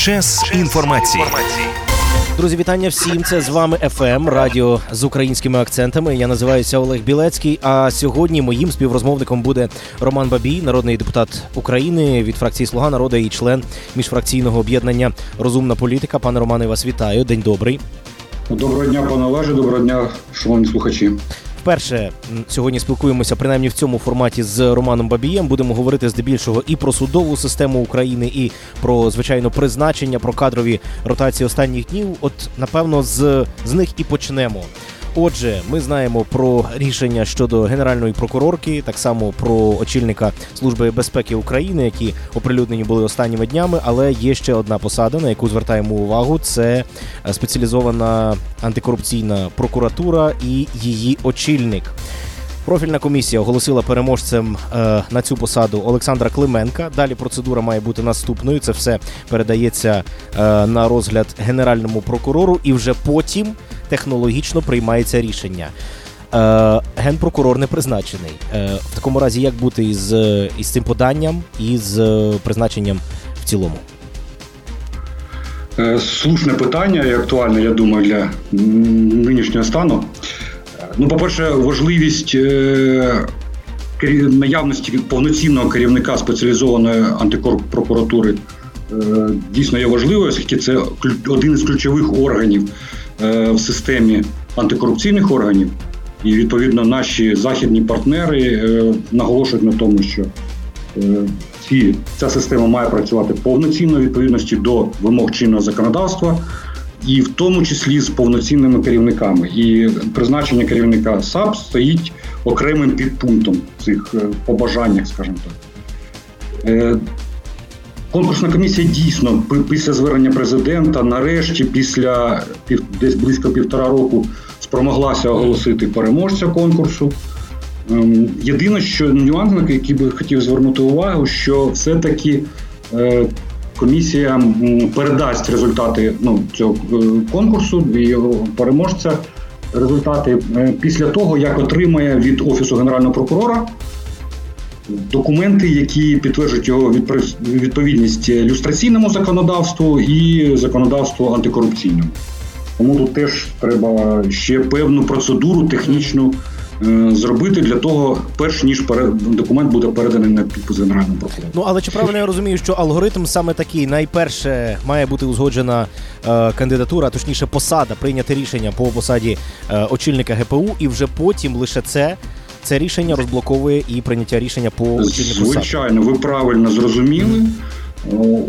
Час інформації. Друзі, вітання всім. Це з вами ФМ Радіо з українськими акцентами. Я називаюся Олег Білецький. А сьогодні моїм співрозмовником буде Роман Бабій, народний депутат України від фракції Слуга народу і член міжфракційного об'єднання Розумна політика. Пане Романе, вас вітаю. День добрий. Доброго дня, пане Олеже, доброго дня, шановні слухачі. Вперше сьогодні спілкуємося принаймні в цьому форматі з Романом Бабієм. Будемо говорити здебільшого і про судову систему України, і про звичайно призначення, про кадрові ротації останніх днів. От напевно, з, з них і почнемо. Отже, ми знаємо про рішення щодо генеральної прокурорки, так само про очільника служби безпеки України, які оприлюднені були останніми днями. Але є ще одна посада, на яку звертаємо увагу: це е, спеціалізована антикорупційна прокуратура і її очільник. Профільна комісія оголосила переможцем е, на цю посаду Олександра Клименка. Далі процедура має бути наступною. Це все передається е, на розгляд генеральному прокурору, і вже потім технологічно приймається рішення. Е, генпрокурор не призначений. Е, в такому разі, як бути із, із цим поданням і з е, призначенням в цілому? Е, Слушне питання і актуальне, я думаю, для нинішнього стану. Ну, по-перше, важливість е, наявності повноцінного керівника спеціалізованої антикорпрокуратури е, дійсно є важливою, оскільки це один із ключових органів е, в системі антикорупційних органів. І відповідно наші західні партнери наголошують на тому, що ці, ця система має працювати повноцінно відповідності до вимог чинного законодавства, і в тому числі з повноцінними керівниками. І призначення керівника САП стоїть окремим підпунктом цих е, побажаннях, скажімо так. Е, Конкурсна комісія дійсно після звернення президента, нарешті, після десь близько півтора року, спромоглася оголосити переможця конкурсу. Ем, Єдине, що нюанс, на який би хотів звернути увагу, що все-таки е, комісія передасть результати ну, цього е, конкурсу і його переможця. Результати е, після того, як отримає від Офісу Генерального прокурора документи, які підтверджують його відповідність люстраційному законодавству і законодавству антикорупційному. Тому тут теж треба ще певну процедуру технічну зробити для того, перш ніж документ буде переданий на підпис генеральному прокурору. Ну але чи правильно я розумію, що алгоритм саме такий: найперше має бути узгоджена е, кандидатура, точніше посада, прийняти рішення по посаді е, очільника ГПУ, і вже потім лише це. Це рішення розблоковує і прийняття рішення по очільнику Звичайно, ви правильно зрозуміли.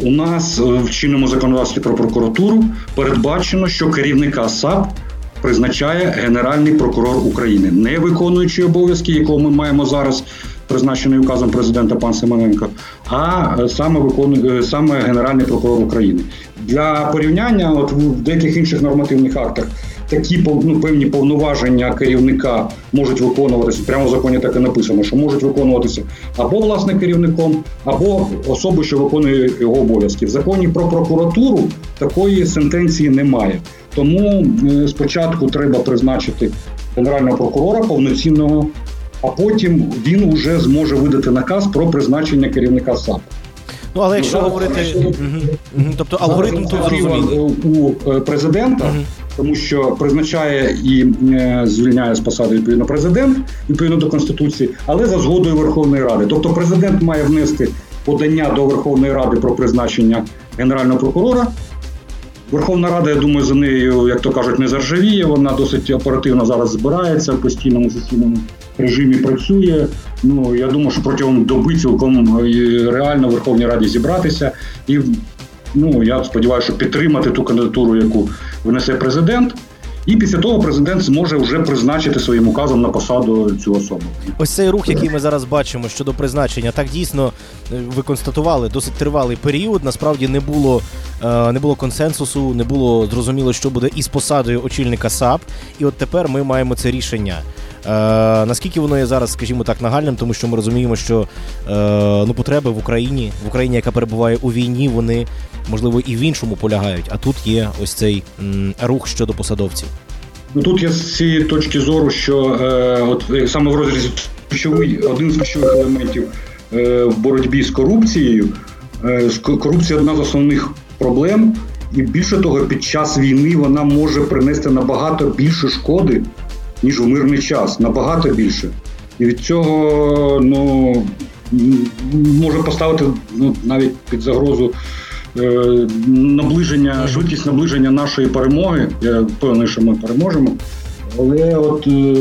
У нас е, в чинному законодавстві про прокуратуру передбачено, що керівника САП призначає Генеральний прокурор України, не виконуючи обов'язки, якого ми маємо зараз, призначений указом президента пан Семененко, а е, саме виконує е, саме Генеральний прокурор України. Для порівняння, от в деяких інших нормативних актах такі ну, певні повноваження керівника можуть виконуватися. Прямо в законі так і написано, що можуть виконуватися або власне керівником, або особою, що виконує його обов'язки. В законі про прокуратуру такої сентенції немає. Тому спочатку треба призначити генерального прокурора повноцінного, а потім він уже зможе видати наказ про призначення керівника САП. Ну але якщо Ну, говорити, мгм. тобто алгоритм тут зрозумілий. у е, президента, тому що призначає і е, звільняє з посади відповідно президент відповідно до конституції, але за згодою Верховної Ради. Тобто, президент має внести подання до Верховної Ради про призначення генерального прокурора. Верховна Рада, я думаю, за нею, як то кажуть, не заржавіє. Вона досить оперативно зараз збирається в постійному сесійному режимі працює. Ну я думаю, що протягом доби цілком е, реально в Верховній Раді зібратися і ну я сподіваюся, що підтримати ту кандидатуру, яку внесе президент. І після того президент зможе вже призначити своїм указом на посаду цю особу. Ось цей рух, який ми зараз бачимо щодо призначення, так дійсно е, ви констатували досить тривалий період. Насправді не було е, не було консенсусу, не було зрозуміло, що буде із посадою очільника САП. І от тепер ми маємо це рішення. Е, наскільки воно є зараз, скажімо так, нагальним, тому що ми розуміємо, що е, ну потреби в Україні, в Україні, яка перебуває у війні, вони можливо і в іншому полягають. А тут є ось цей рух щодо посадовців. Ну тут я з цієї точки зору, що е, от е, саме в розрізі ключовий один з ключових елементів е, в боротьбі з корупцією. Е, корупція одна з основних проблем, і більше того, під час війни вона може принести набагато більше шкоди, ніж в мирний час, набагато більше. І від цього ну, може поставити ну, навіть під загрозу е, наближення, швидкість наближення нашої перемоги. Я впевнений, що ми переможемо. Але от е,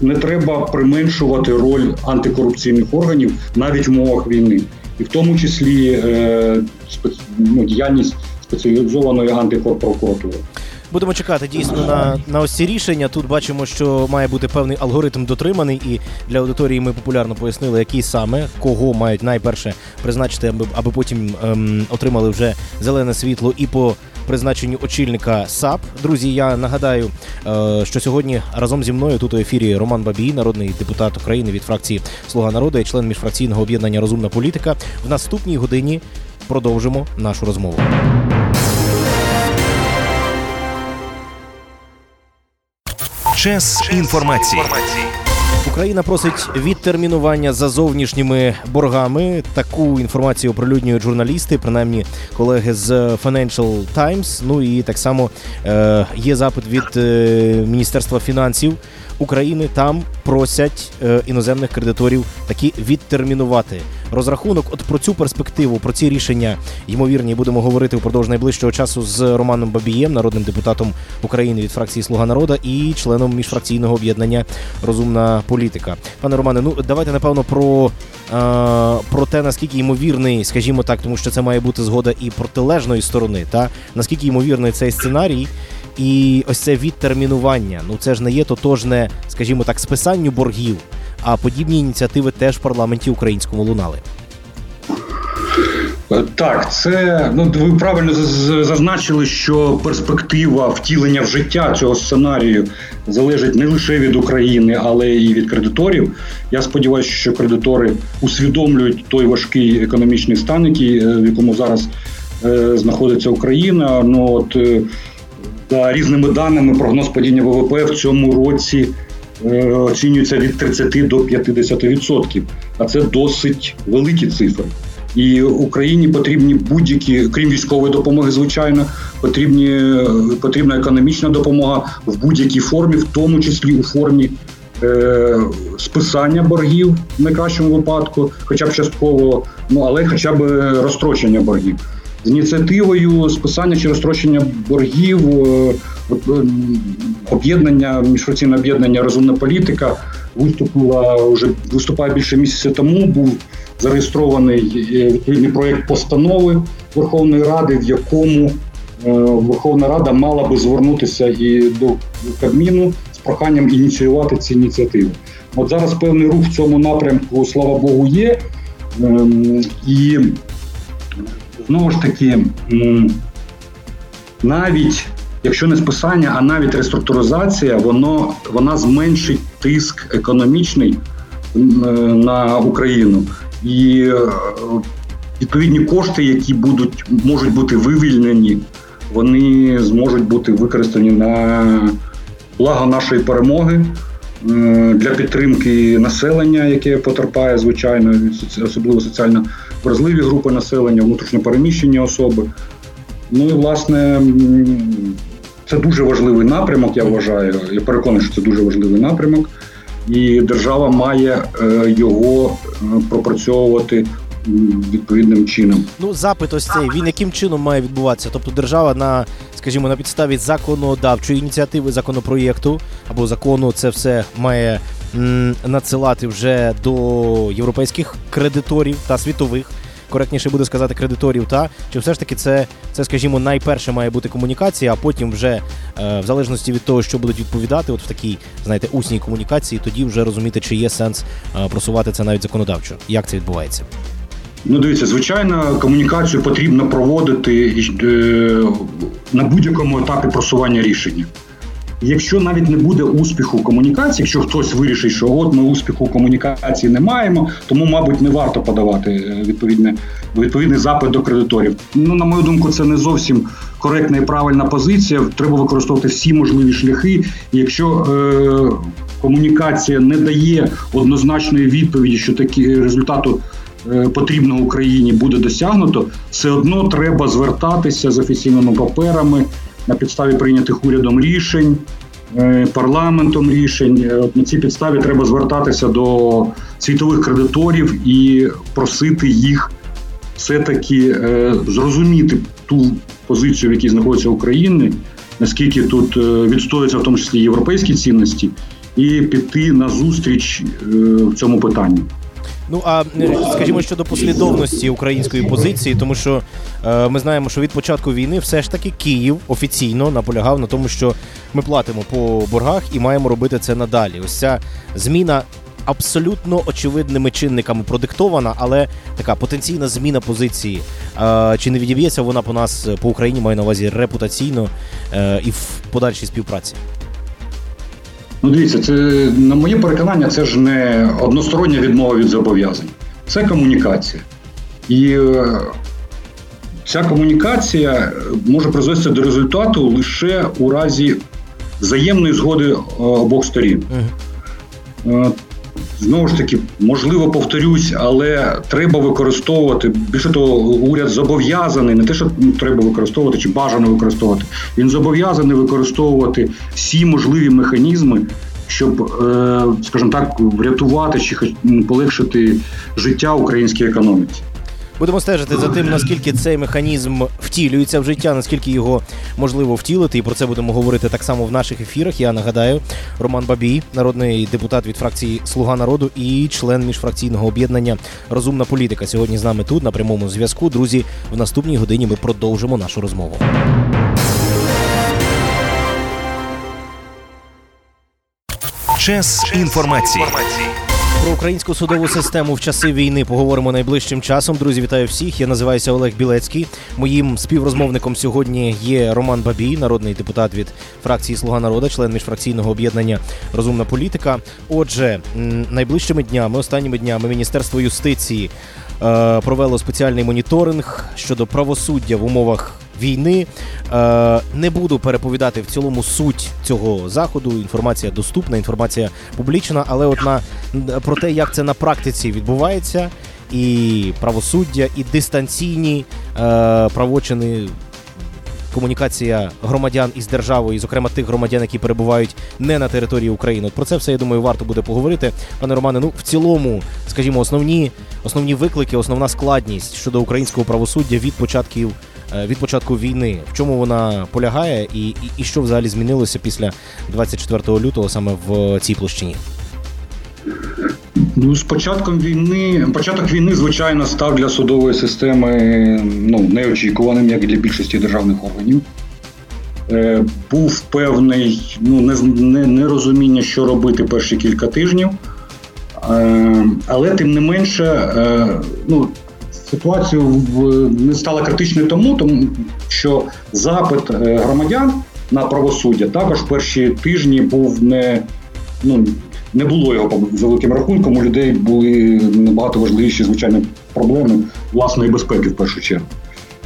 не треба применшувати роль антикорупційних органів навіть в умовах війни, і в тому числі е, спец- ну, діяльність спеціалізованої антикорпрокуратури. Будемо чекати дійсно на, на ось ці рішення. Тут бачимо, що має бути певний алгоритм дотриманий, і для аудиторії ми популярно пояснили, який саме кого мають найперше призначити, аби, аби потім ем, отримали вже зелене світло і по призначенню очільника САП. Друзі, я нагадаю, е, що сьогодні разом зі мною тут у ефірі Роман Бабій, народний депутат України від фракції Слуга народу і член міжфракційного об'єднання Розумна політика. В наступній годині продовжимо нашу розмову. Час інформації. Україна просить відтермінування за зовнішніми боргами. Таку інформацію оприлюднюють журналісти, принаймні колеги з Financial Times. Ну і так само е, є запит від е, Міністерства фінансів України. Там просять е, іноземних кредиторів таки відтермінувати розрахунок. От про цю перспективу, про ці рішення ймовірні будемо говорити впродовж найближчого часу з Романом Бабієм, народним депутатом України від фракції Слуга народа і членом міжфракційного об'єднання Розумна політика. Пане Романе, ну давайте напевно про, е, про те, наскільки ймовірний, скажімо так, тому що це має бути згода і протилежної сторони, та наскільки ймовірний цей сценарій. І ось це відтермінування. Ну це ж не є тотожне, скажімо так, списанню боргів. А подібні ініціативи теж в парламенті українському лунали. Е, Так, це ну ви правильно зазначили, що перспектива втілення в життя цього сценарію залежить не лише від України, але і від кредиторів. Я сподіваюся, що кредитори усвідомлюють той важкий економічний стан, який е, в якому зараз е, знаходиться Україна. Ну от е, за різними даними, прогноз падіння ВВП в цьому році е, оцінюється від 30 до 50%. А це досить великі цифри. І Україні потрібні будь-які, крім військової допомоги, звичайно, потрібні, потрібна економічна допомога в будь-якій формі, в тому числі у формі е, списання боргів в найкращому випадку, хоча б частково, ну але хоча б розстрочення боргів. З ініціативою списання чи розстрочення боргів е, е, об'єднання, міжфракційне об'єднання Розумна політика виступила вже виступає більше місяця тому. Був зареєстрований е, відповідний проєкт постанови Верховної Ради, в якому Верховна Рада мала би звернутися і до Кабміну з проханням ініціювати ці ініціативи. От зараз певний рух в цьому напрямку, слава Богу, є. Ем, І знову ж таки, навіть якщо не списання, а навіть реструктуризація, воно, вона зменшить тиск економічний е, на Україну. І е, відповідні кошти, які будуть, можуть бути вивільнені, вони зможуть бути використані на благо нашої перемоги. Для підтримки населення, яке потерпає, звичайно, особливо соціально вразливі групи населення, внутрішньопереміщені особи. Ну і власне це дуже важливий напрямок, я вважаю. Я переконаний, що це дуже важливий напрямок, і держава має е, його е, пропрацьовувати відповідним чином. Ну, запит ось цей він яким чином має відбуватися? Тобто держава на, скажімо, на підставі законодавчої ініціативи законопроєкту або закону це все має надсилати вже до європейських кредиторів та світових коректніше буде сказати кредиторів, та чи все ж таки це, це скажімо, найперше має бути комунікація, а потім вже е, в залежності від того, що будуть відповідати, от в такій, знаєте, усній комунікації, тоді вже розуміти, чи є сенс е, просувати це навіть законодавчо. Як це відбувається? Ну, дивіться, звичайно, комунікацію потрібно проводити е, на будь-якому етапі просування рішення. Якщо навіть не буде успіху комунікації, якщо хтось вирішить, що от ми успіху комунікації не маємо, тому, мабуть, не варто подавати е, відповідне, відповідний запит до кредиторів. Ну, на мою думку, це не зовсім коректна і правильна позиція. Треба використовувати всі можливі шляхи. Якщо е, комунікація не дає однозначної відповіді, що такі результату. Е, потрібно Україні буде досягнуто, все одно треба звертатися з офіційними паперами на підставі прийнятих урядом рішень, е, парламентом рішень. Е, от На цій підставі треба звертатися до світових кредиторів і просити їх все-таки зрозуміти ту позицію, в якій знаходиться Україна, наскільки тут відстоюються в тому числі європейські цінності, і піти на зустріч в цьому питанні. Ну а е, скажімо щодо послідовності української позиції, тому що е, ми знаємо, що від початку війни все ж таки Київ офіційно наполягав на тому, що ми платимо по боргах і маємо робити це надалі. Ось ця зміна. Абсолютно очевидними чинниками продиктована, але така потенційна зміна позиції. Е, чи не відіб'ється вона по нас по Україні, маю на увазі репутаційно е, і в подальшій співпраці? Ну, дивіться, це на моє переконання, це ж не одностороння відмова від зобов'язань. Це комунікація. І е, ця комунікація може призвести до результату лише у разі взаємної згоди е, обох сторін. Знову ж таки, можливо, повторюсь, але треба використовувати. Більше того, уряд зобов'язаний, не те, що треба використовувати чи бажано використовувати. Він зобов'язаний використовувати всі можливі механізми, щоб, е, скажімо так, врятувати чи полегшити життя українській економіці. Будемо стежити за тим, наскільки цей механізм втілюється в життя, наскільки його можливо втілити, і про це будемо говорити так само в наших ефірах. Я нагадаю, Роман Бабій, народний депутат від фракції Слуга народу і член міжфракційного об'єднання Розумна політика. Сьогодні з нами тут на прямому зв'язку. Друзі, в наступній годині ми продовжимо нашу розмову. Час інформації. Про українську судову систему в часи війни поговоримо найближчим часом. Друзі, вітаю всіх. Я називаюся Олег Білецький. Моїм співрозмовником сьогодні є Роман Бабій, народний депутат від фракції Слуга народу, член міжфракційного об'єднання Розумна політика. Отже, найближчими днями, останніми днями, Міністерство юстиції е, провело спеціальний моніторинг щодо правосуддя в умовах війни. Е, Не буду переповідати в цілому суть цього заходу. Інформація доступна, інформація публічна, але от на про те, як це на практиці відбувається, і правосуддя, і дистанційні е, правочини. Комунікація громадян із державою, і, зокрема тих громадян, які перебувають не на території України. От Про це все я думаю, варто буде поговорити. Пане Романе, ну в цілому, скажімо, основні основні виклики, основна складність щодо українського правосуддя від початків від початку війни. В чому вона полягає, і, і, і що взагалі змінилося після 24 лютого саме в цій площині? Ну, з початком війни, початок війни, звичайно, став для судової системи ну, неочікуваним, як і для більшості державних органів. Е, Був певний ну, нерозуміння, що робити перші кілька тижнів. Е, але тим не менше, е, ну, ситуація не стала критичною тому, тому що запит е, громадян на правосуддя також перші тижні був не ну не було його за великим рахунком. У людей були набагато важливіші звичайно проблеми власної безпеки в першу чергу.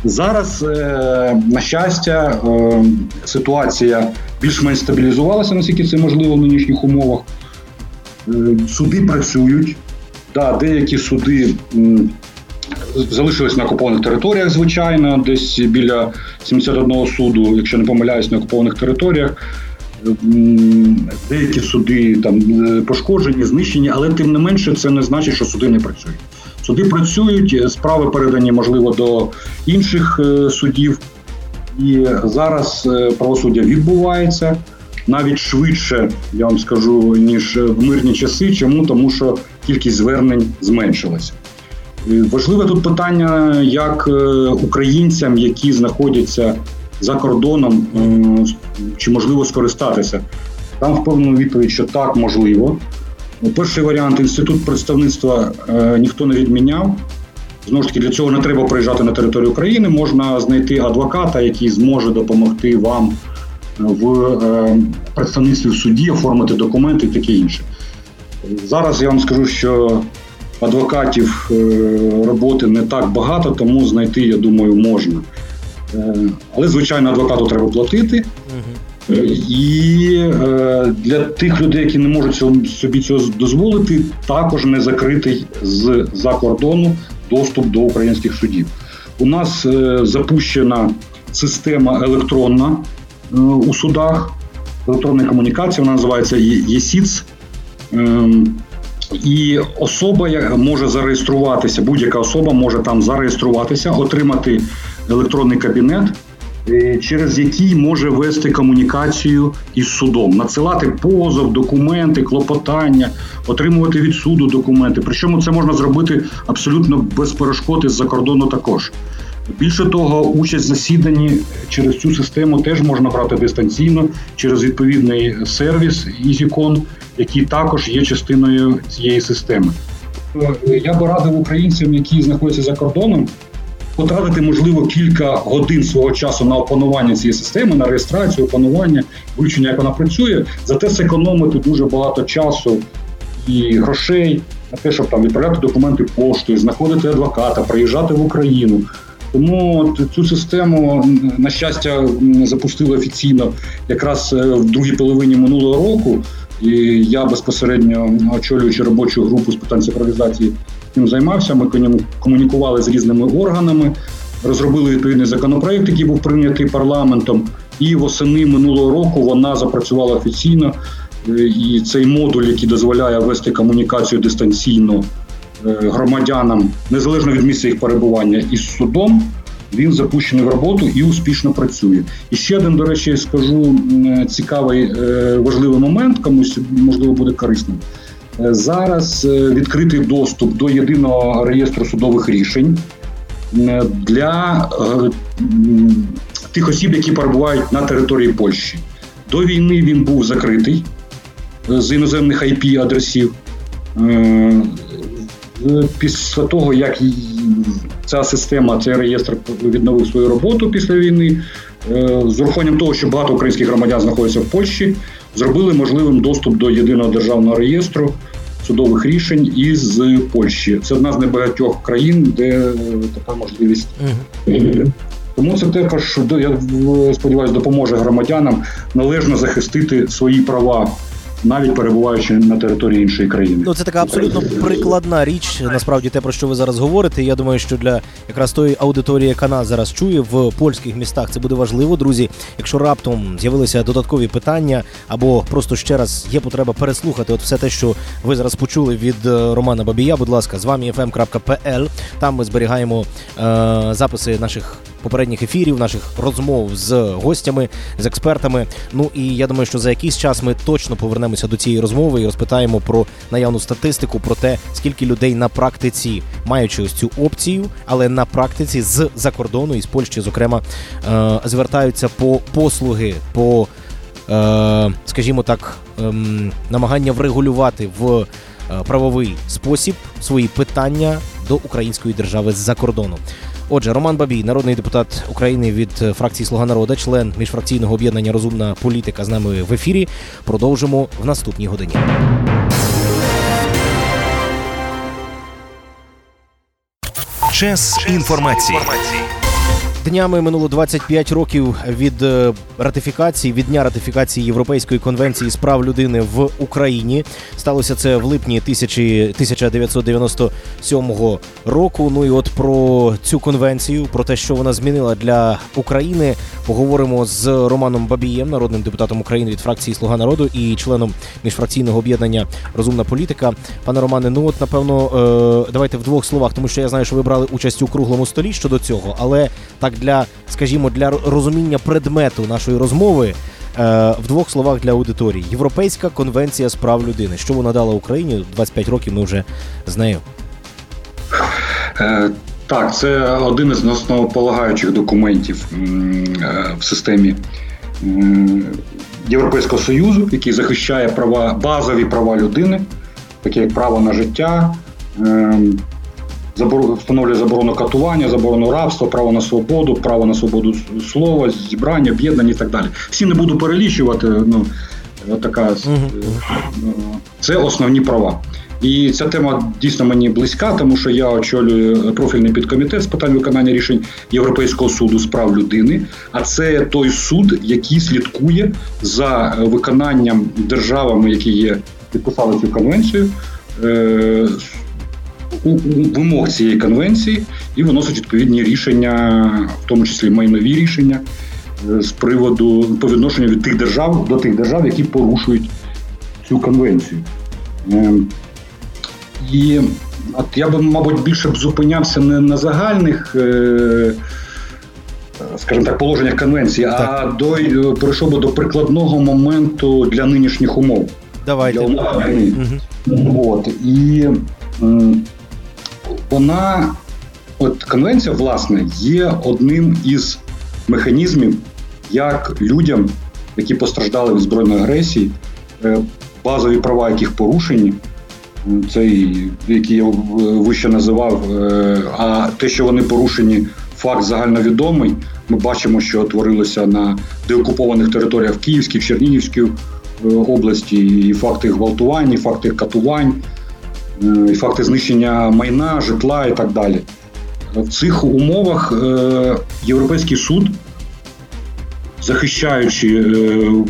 Зараз, е, на щастя, е, ситуація більш-менш стабілізувалася, наскільки це можливо в нинішніх умовах. Суди працюють. Да, Деякі суди залишились на окупованих територіях, звичайно, десь біля 71 суду, якщо не помиляюсь, на окупованих територіях. Деякі суди там е, пошкоджені, знищені, але тим не менше це не значить, що суди не працюють. Суди працюють, справи передані, можливо, до інших е, судів. І зараз е, правосуддя відбувається навіть швидше, я вам скажу, ніж в мирні часи. Чому? Тому що кількість звернень зменшилася. Важливе тут питання, як е, українцям, які знаходяться за кордоном, е, чи можливо скористатися. Там впевнена відповідь, що так можливо. Ну, Перший варіант інститут представництва е, ніхто не відміняв. Знову ж таки, для цього не треба приїжджати на територію України. Можна знайти адвоката, який зможе допомогти вам в представництві в суді, оформити документи і таке інше. Зараз я вам скажу, що адвокатів е, роботи не так багато, тому знайти, я думаю, можна. Е, Але, звичайно, адвокату треба платити. Е, І для тих людей, які не можуть собі цього дозволити, також не закритий з за кордону доступ до українських судів. У нас запущена система електронна у судах, електронна комунікація, вона називається ЄСІЦ. І особа може зареєструватися, будь-яка особа може там зареєструватися, отримати електронний кабінет, е, через який може вести комунікацію із судом, надсилати позов, документи, клопотання, отримувати від суду документи. Причому це можна зробити абсолютно без перешкод із-за кордону також. Більше того, участь в засіданні через цю систему теж можна брати дистанційно через відповідний сервіс EasyCon, який також є частиною цієї системи. Я би радив українцям, які знаходяться за кордоном, потратити, можливо, кілька годин свого часу на опанування цієї системи, на реєстрацію, опанування, вивчення, як вона працює, зате зекономити дуже багато часу і грошей на те, щоб там відправляти документи поштою, знаходити адвоката, приїжджати в Україну. Тому цю систему, на щастя, запустили офіційно якраз е, в другій половині минулого року. І я безпосередньо очолюючи робочу групу з питань цифровізації цим займався. Ми кому- комунікували з різними органами, розробили відповідний законопроект, який був прийнятий парламентом. І восени минулого року вона запрацювала офіційно. Е, І цей модуль, який дозволяє вести комунікацію дистанційно громадянам, незалежно від місця їх перебування із судом, він запущений в роботу і успішно працює. І ще один, до речі, скажу цікавий е, важливий момент, комусь можливо буде корисним. Е, Зараз е, відкритий доступ до єдиного реєстру судових рішень е, для е, тих осіб, які перебувають на території Польщі. До війни він був закритий е, з іноземних IP-адресів. Е, Після того, як ця система, цей реєстр відновив свою роботу після війни, е, з урахуванням того, що багато українських громадян знаходяться в Польщі, зробили можливим доступ до єдиного державного реєстру судових рішень із Польщі. Це одна з небагатьох країн, де е, така можливість. Тому це також я сподіваюся допоможе громадянам належно захистити свої права, навіть перебуваючи на території іншої країни. Ну, це така абсолютно прикладна річ. Насправді, те про що ви зараз говорите. Я думаю, що для якраз тої аудиторії, яка нас зараз чує в польських містах, це буде важливо, друзі. Якщо раптом з'явилися додаткові питання, або просто ще раз є потреба переслухати, от все те, що ви зараз почули від е, Романа Бабія. Будь ласка, з вами fm.pl. Там ми зберігаємо е, записи наших. Попередніх ефірів, наших розмов з гостями, з експертами. Ну і я думаю, що за якийсь час ми точно повернемося до цієї розмови і розпитаємо про наявну статистику, про те, скільки людей на практиці, маючи ось цю опцію, але на практиці з за кордону із Польщі, зокрема, е, звертаються по послуги, по, е, скажімо так, ем, намагання врегулювати в е, правовий спосіб свої питання до української держави з-за кордону. Отже, Роман Бабій, народний депутат України від фракції Слуга народа, член міжфракційного об'єднання Розумна політика з нами в ефірі. Продовжимо в наступній годині. Час інформації. Днями минуло 25 років від е, ратифікації, від дня ратифікації Європейської конвенції з прав людини в Україні. Сталося це в липні 1000 1997 року. Ну і от про цю конвенцію, про те, що вона змінила для України, поговоримо з Романом Бабієм, народним депутатом України від фракції Слуга народу і членом міжфракційного об'єднання Розумна політика. Пане Романе, ну от напевно, е, давайте в двох словах, тому що я знаю, що ви брали участь у круглому столі щодо цього, але так для, скажімо, для розуміння предмету нашої розмови. е, В двох словах для аудиторії: Європейська конвенція з прав людини. Що вона дала Україні? 25 років ми вже з нею. Е, так, це один із основополагаючих документів в системі Європейського Союзу, який захищає права, базові права людини, такі як право на життя, ем, встановлює заборону катування, заборону рабства, право на свободу, право на свободу слова, зібрання, об'єднання і так далі. Всі не буду перелічувати. Ну, така, Це основні права. І ця тема дійсно мені близька, тому що я очолюю профільний підкомітет з питань виконання рішень Європейського суду з прав людини. А це той суд, який слідкує за виконанням державами, які є підписали цю конвенцію. Е, вимог цієї конвенції і виносить відповідні рішення, в тому числі майнові рішення е, з приводу по відношенню від тих держав до тих держав, які порушують цю конвенцію. Ем, і от я би, мабуть, більше б зупинявся не на загальних, е, скажімо так, положеннях конвенції, так. а до перейшов би до прикладного моменту для нинішніх умов. Давайте. Для умов угу. От, І вона, от конвенція, власне, є одним із механізмів, як людям, які постраждали від збройної агресії, е, базові права яких порушені цей, який я вище називав, е, а те, що вони порушені, факт загальновідомий. Ми бачимо, що творилося на деокупованих територіях Київській, Чернігівській е, області, і факти гвалтувань, і факти катувань, і факти знищення майна, житла і так далі. В цих умовах Європейський суд, захищаючи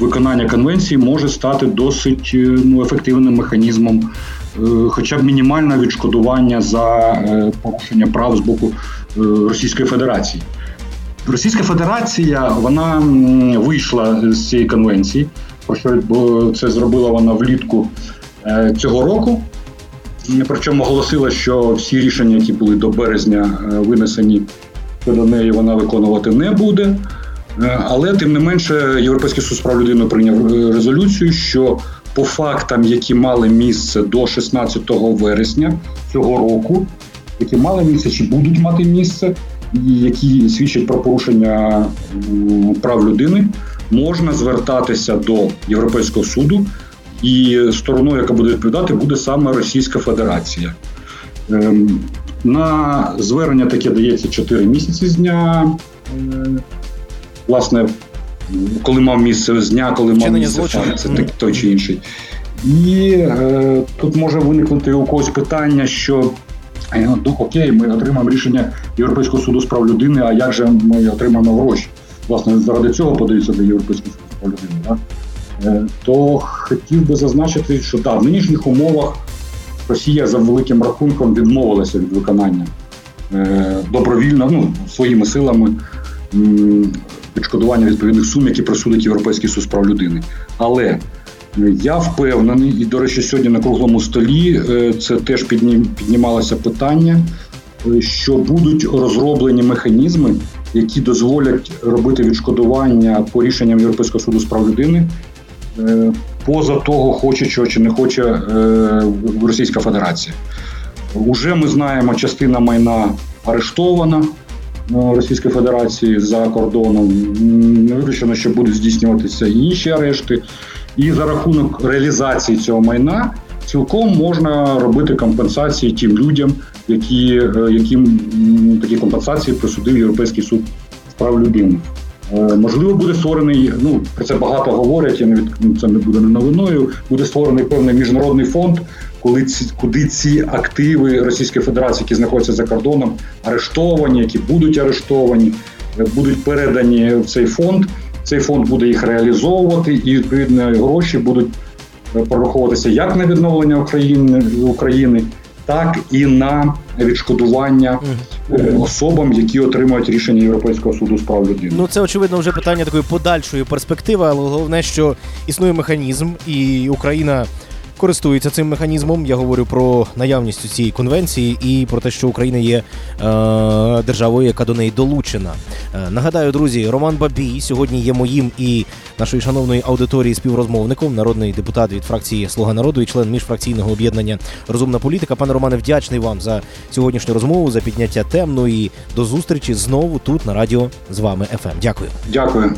виконання конвенції, може стати досить ну, ефективним механізмом Е, хоча б мінімальне відшкодування за е, порушення прав з боку е, Російської Федерації. Російська Федерація вона вийшла з цієї конвенції, про що це зробила вона влітку цього року. Причому оголосила, що всі рішення, які були до березня винесені щодо неї, вона виконувати не буде. Але тим не менше, Європейський суд з прав людини прийняв резолюцію, що по фактам, які мали місце до 16 вересня цього року, які мали місце чи будуть мати місце, і які свідчать про порушення прав людини, можна звертатися до Європейського суду, і стороною, яка буде відповідати, буде саме Російська Федерація. Ем, на звернення таке дається 4 місяці з дня. Е, власне, коли мав місце з дня, коли мав місце факт, це mm-hmm. той чи інший. І е, тут може виникнути у когось питання, що е, ну, окей, ми отримаємо рішення Європейського суду з прав людини, а як же ми отримаємо гроші? Власне, заради цього подаються до Європейського суду з прав людини. Да? Е, то хотів би зазначити, що да, в нинішніх умовах Росія за великим рахунком відмовилася від виконання е, добровільно, ну, своїми силами відшкодування відповідних сум, які присудить Європейський суд з прав людини. Але е, я впевнений, і, до речі, сьогодні на круглому столі це теж піднімалося питання, що будуть розроблені механізми, які дозволять робити відшкодування по рішенням Європейського суду з прав людини. Поза того, хоче чого чи не хоче Російська Федерація. Уже ми знаємо, частина майна арештована. Російської Федерації за кордоном. Не виключено, що будуть здійснюватися інші арешти. І за рахунок реалізації цього майна цілком можна робити компенсації тим людям, які, е, яким такі компенсації присудив Європейський суд з прав людини. Е, можливо, буде створений, ну про це багато говорять, я не від це не буде не новиною. Буде створений певний міжнародний фонд, коли ці куди ці активи Російської Федерації, які знаходяться за кордоном, арештовані, які будуть арештовані, е, будуть передані в цей фонд. Цей фонд буде їх реалізовувати, і відповідно гроші будуть е, прораховуватися як на відновлення України України, так і на відшкодування особам, які отримують рішення Європейського суду з прав людини. Ну це очевидно вже питання такої подальшої перспективи, але головне, що існує механізм, і Україна користується цим механізмом. Я говорю про наявність цієї конвенції і про те, що Україна є е, державою, яка до неї долучена. Е, нагадаю, друзі, Роман Бабій сьогодні є моїм і нашої шановної аудиторії співрозмовником, народний депутат від фракції Слуга народу і член міжфракційного об'єднання Розумна політика. Пане Романе, вдячний вам за сьогоднішню розмову, за підняття тем. Ну і до зустрічі знову тут на радіо з вами ФМ. Дякую. Дякую.